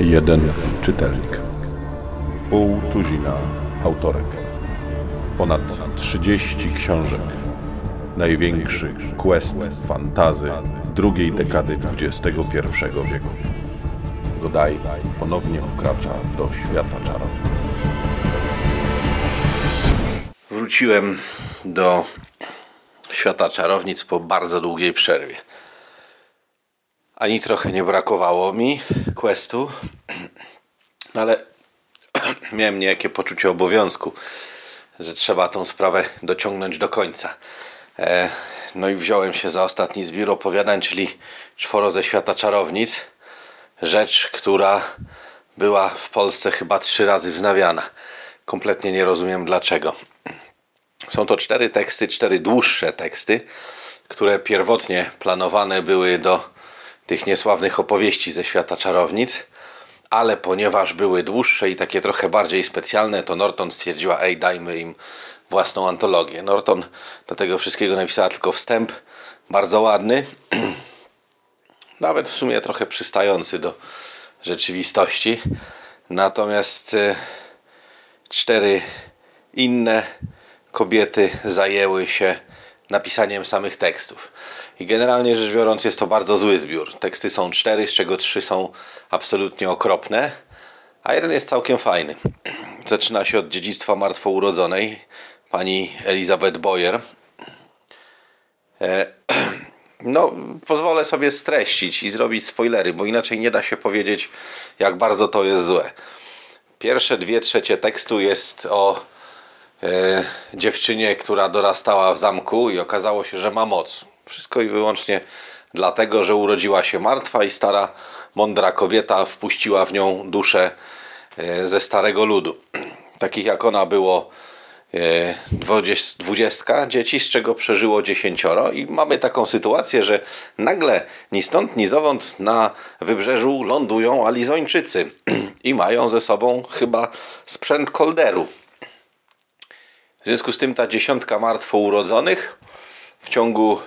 Jeden czytelnik. Pół tuzina autorek. Ponad 30 książek. Największy quest fantazy drugiej dekady XXI wieku. Godaj ponownie wkracza do świata czarów. Wróciłem do świata czarownic po bardzo długiej przerwie. Ani trochę nie brakowało mi questu, no ale miałem niejakie poczucie obowiązku, że trzeba tą sprawę dociągnąć do końca. E, no i wziąłem się za ostatni zbiór opowiadań, czyli czworo ze świata czarownic. Rzecz, która była w Polsce chyba trzy razy wznawiana. Kompletnie nie rozumiem dlaczego. Są to cztery teksty, cztery dłuższe teksty, które pierwotnie planowane były do tych niesławnych opowieści ze świata czarownic, ale ponieważ były dłuższe i takie trochę bardziej specjalne, to Norton stwierdziła, ej, dajmy im własną antologię. Norton do tego wszystkiego napisała tylko wstęp, bardzo ładny, nawet w sumie trochę przystający do rzeczywistości. Natomiast e, cztery inne kobiety zajęły się napisaniem samych tekstów. I generalnie rzecz biorąc jest to bardzo zły zbiór. Teksty są cztery, z czego trzy są absolutnie okropne, a jeden jest całkiem fajny. Zaczyna się od dziedzictwa martwo urodzonej pani Elizabeth Boyer. E, no, pozwolę sobie streścić i zrobić spoilery, bo inaczej nie da się powiedzieć, jak bardzo to jest złe. Pierwsze dwie trzecie tekstu jest o dziewczynie, która dorastała w zamku i okazało się, że ma moc. Wszystko i wyłącznie dlatego, że urodziła się martwa i stara, mądra kobieta wpuściła w nią duszę e, ze starego ludu. Takich jak ona było e, dwudziestka dzieci, z czego przeżyło dziesięcioro i mamy taką sytuację, że nagle ni stąd, ni zowąd na wybrzeżu lądują Alizończycy i mają ze sobą chyba sprzęt kolderu. Związku z tym ta dziesiątka martwo urodzonych w ciągu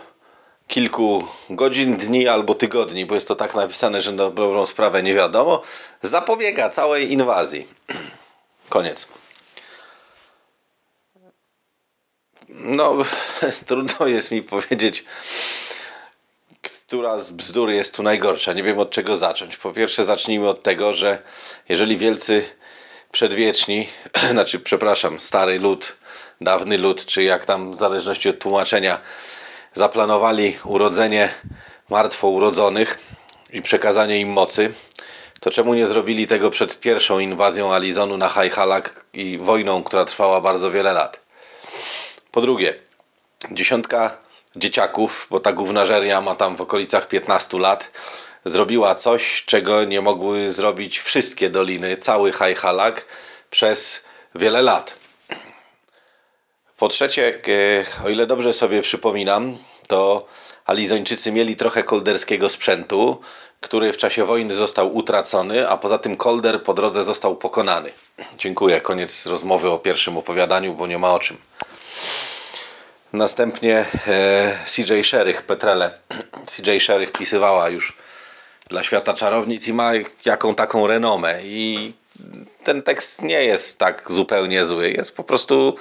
kilku godzin, dni albo tygodni, bo jest to tak napisane, że na dobrą sprawę nie wiadomo, zapobiega całej inwazji. Koniec. No, trudno jest mi powiedzieć, która z bzdur jest tu najgorsza. Nie wiem od czego zacząć. Po pierwsze, zacznijmy od tego, że jeżeli wielcy przedwieczni, znaczy, przepraszam, stary lud, dawny lud, czy jak tam w zależności od tłumaczenia, zaplanowali urodzenie martwo urodzonych i przekazanie im mocy, to czemu nie zrobili tego przed pierwszą inwazją Alizonu na Hajhalak i wojną, która trwała bardzo wiele lat? Po drugie, dziesiątka dzieciaków, bo ta głównażeria ma tam w okolicach 15 lat, zrobiła coś, czego nie mogły zrobić wszystkie doliny, cały Hajhalak przez wiele lat. Po trzecie, o ile dobrze sobie przypominam, to Alizończycy mieli trochę kolderskiego sprzętu, który w czasie wojny został utracony, a poza tym kolder po drodze został pokonany. Dziękuję. Koniec rozmowy o pierwszym opowiadaniu, bo nie ma o czym. Następnie e, CJ Sherych, Petrele. CJ Sherych pisywała już dla świata czarownic i ma jaką taką renomę. I ten tekst nie jest tak zupełnie zły. Jest po prostu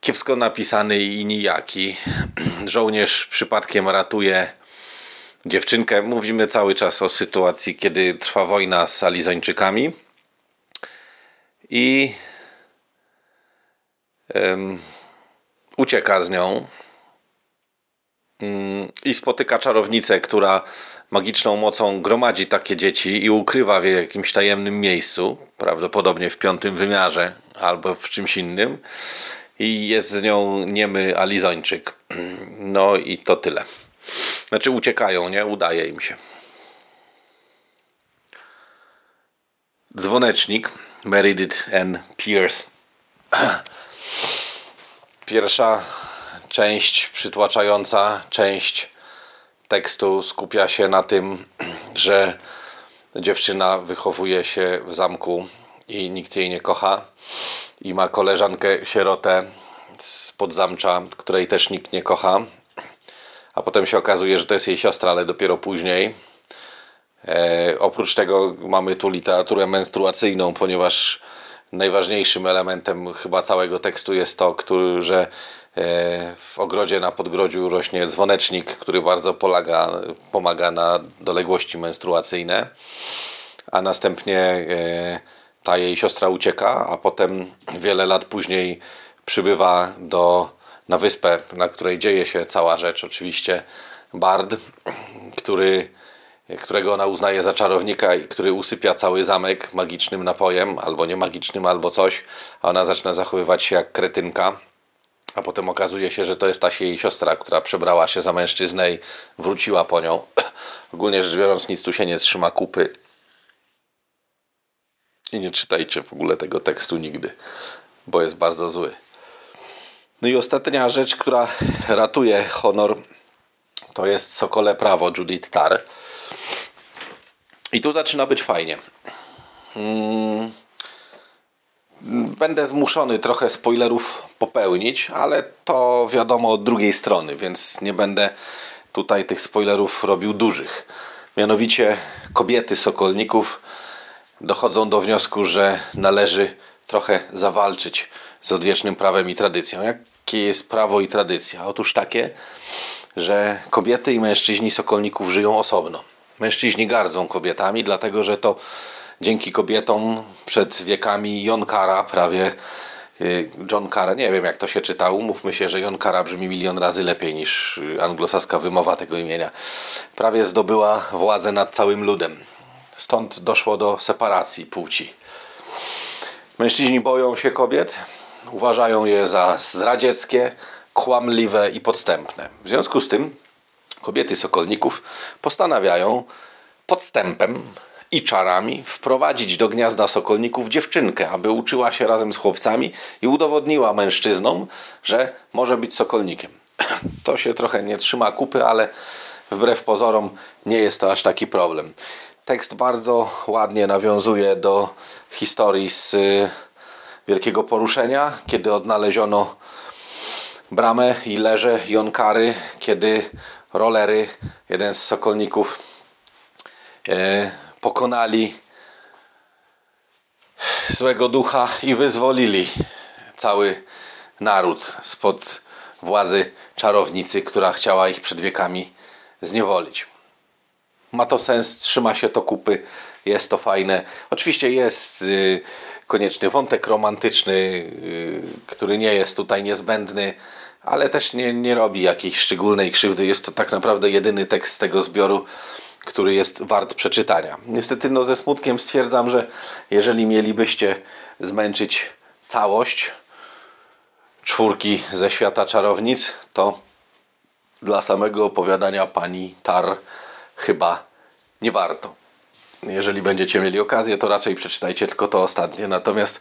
kiepsko napisany i nijaki. Żołnierz przypadkiem ratuje dziewczynkę. Mówimy cały czas o sytuacji, kiedy trwa wojna z Alizończykami. I um, ucieka z nią. I spotyka czarownicę, która magiczną mocą gromadzi takie dzieci i ukrywa je w jakimś tajemnym miejscu, prawdopodobnie w piątym wymiarze albo w czymś innym i jest z nią niemy Alizończyk. No i to tyle. Znaczy uciekają, nie? Udaje im się. Dzwonecznik Meredith N. Pierce. Pierwsza część, przytłaczająca część tekstu skupia się na tym, że dziewczyna wychowuje się w zamku i nikt jej nie kocha i ma koleżankę sierotę z podzamcza, której też nikt nie kocha a potem się okazuje, że to jest jej siostra, ale dopiero później. E, oprócz tego mamy tu literaturę menstruacyjną, ponieważ najważniejszym elementem chyba całego tekstu jest to, który, że w ogrodzie na podgrodziu rośnie dzwonecznik, który bardzo pomaga, pomaga na doległości menstruacyjne, a następnie e, ta jej siostra ucieka, a potem wiele lat później przybywa do, na wyspę, na której dzieje się cała rzecz, oczywiście Bard, który którego ona uznaje za czarownika i który usypia cały zamek magicznym napojem, albo nie magicznym, albo coś, a ona zaczyna zachowywać się jak kretynka. A potem okazuje się, że to jest ta jej siostra, która przebrała się za mężczyznę i wróciła po nią. Ogólnie rzecz biorąc, nic tu się nie trzyma kupy. I nie czytajcie w ogóle tego tekstu nigdy, bo jest bardzo zły. No i ostatnia rzecz, która ratuje honor, to jest Sokole Prawo Judith Tar. I tu zaczyna być fajnie. Hmm. Będę zmuszony trochę spoilerów popełnić, ale to wiadomo od drugiej strony, więc nie będę tutaj tych spoilerów robił dużych. Mianowicie kobiety sokolników dochodzą do wniosku, że należy trochę zawalczyć z odwiecznym prawem i tradycją. Jakie jest prawo i tradycja? Otóż takie, że kobiety i mężczyźni sokolników żyją osobno. Mężczyźni gardzą kobietami, dlatego że to dzięki kobietom przed wiekami Jon Kara prawie y, John Cara, nie wiem jak to się czytało, mówmy się, że Jon Kara brzmi milion razy lepiej niż anglosaska wymowa tego imienia. Prawie zdobyła władzę nad całym ludem. Stąd doszło do separacji płci. Mężczyźni boją się kobiet, uważają je za zdradzieckie, kłamliwe i podstępne. W związku z tym kobiety sokolników postanawiają podstępem i czarami wprowadzić do gniazda sokolników dziewczynkę, aby uczyła się razem z chłopcami i udowodniła mężczyznom, że może być sokolnikiem. To się trochę nie trzyma kupy, ale wbrew pozorom nie jest to aż taki problem. Tekst bardzo ładnie nawiązuje do historii z y, Wielkiego Poruszenia, kiedy odnaleziono bramę i leże Jonkary, kiedy rolery, jeden z sokolników, e, pokonali złego ducha i wyzwolili cały naród spod władzy czarownicy, która chciała ich przed wiekami zniewolić. Ma to sens, trzyma się to kupy, jest to fajne. Oczywiście jest y, konieczny wątek romantyczny, y, który nie jest tutaj niezbędny, ale też nie, nie robi jakiejś szczególnej krzywdy. Jest to tak naprawdę jedyny tekst z tego zbioru, który jest wart przeczytania. Niestety no, ze smutkiem stwierdzam, że jeżeli mielibyście zmęczyć całość czwórki ze świata czarownic, to dla samego opowiadania pani Tar chyba nie warto. Jeżeli będziecie mieli okazję, to raczej przeczytajcie tylko to ostatnie. Natomiast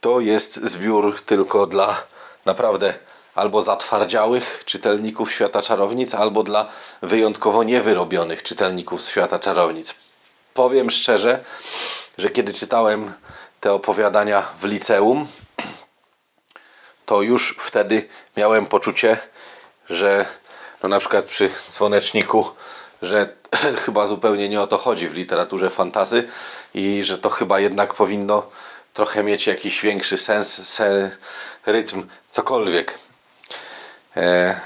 to jest zbiór tylko dla naprawdę albo zatwardziałych czytelników świata czarownic, albo dla wyjątkowo niewyrobionych czytelników świata czarownic. Powiem szczerze, że kiedy czytałem te opowiadania w liceum, to już wtedy miałem poczucie, że no na przykład przy dzwoneczniku, że chyba zupełnie nie o to chodzi w literaturze fantazy i że to chyba jednak powinno trochę mieć jakiś większy sens, se, rytm, cokolwiek. E,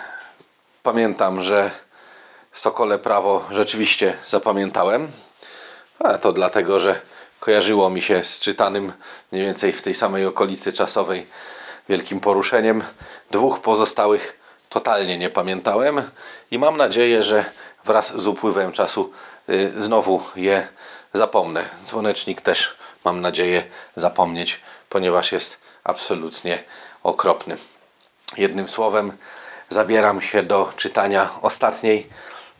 pamiętam, że Sokole Prawo rzeczywiście zapamiętałem. A to dlatego, że kojarzyło mi się z czytanym mniej więcej w tej samej okolicy czasowej wielkim poruszeniem. Dwóch pozostałych totalnie nie pamiętałem i mam nadzieję, że wraz z upływem czasu y, znowu je zapomnę. Dzwonecznik też mam nadzieję zapomnieć, ponieważ jest absolutnie okropny. Jednym słowem, zabieram się do czytania ostatniej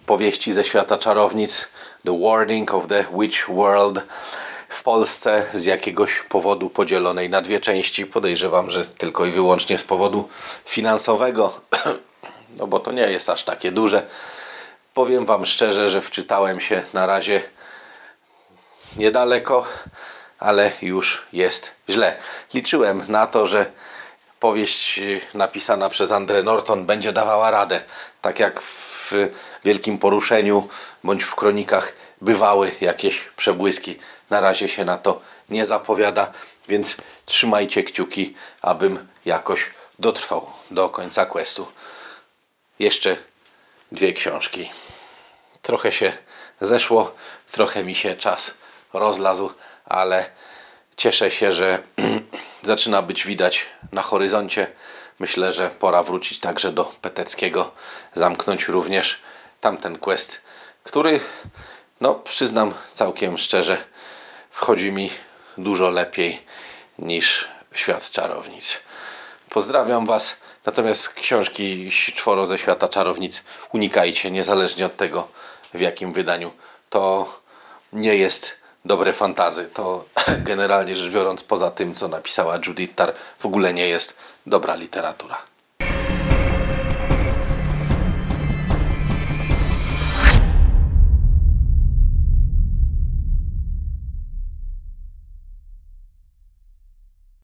powieści ze świata czarownic, The Warding of the Witch World, w Polsce z jakiegoś powodu podzielonej na dwie części. Podejrzewam, że tylko i wyłącznie z powodu finansowego, no bo to nie jest aż takie duże. Powiem Wam szczerze, że wczytałem się na razie niedaleko, ale już jest źle. Liczyłem na to, że powieść y, napisana przez André Norton będzie dawała radę. Tak jak w Wielkim Poruszeniu bądź w kronikach bywały jakieś przebłyski. Na razie się na to nie zapowiada, więc trzymajcie kciuki, abym jakoś dotrwał do końca questu. Jeszcze dwie książki. Trochę się zeszło, trochę mi się czas rozlazł, ale cieszę się, że zaczyna być widać na horyzoncie. Myślę, że pora wrócić także do Peteckiego, zamknąć również tamten quest, który, no przyznam całkiem szczerze, wchodzi mi dużo lepiej niż świat czarownic. Pozdrawiam Was. Natomiast książki Czworo ze świata czarownic unikajcie, niezależnie od tego, w jakim wydaniu. To nie jest dobre fantazy. To generalnie rzecz biorąc, poza tym, co napisała Judith Tar, w ogóle nie jest dobra literatura.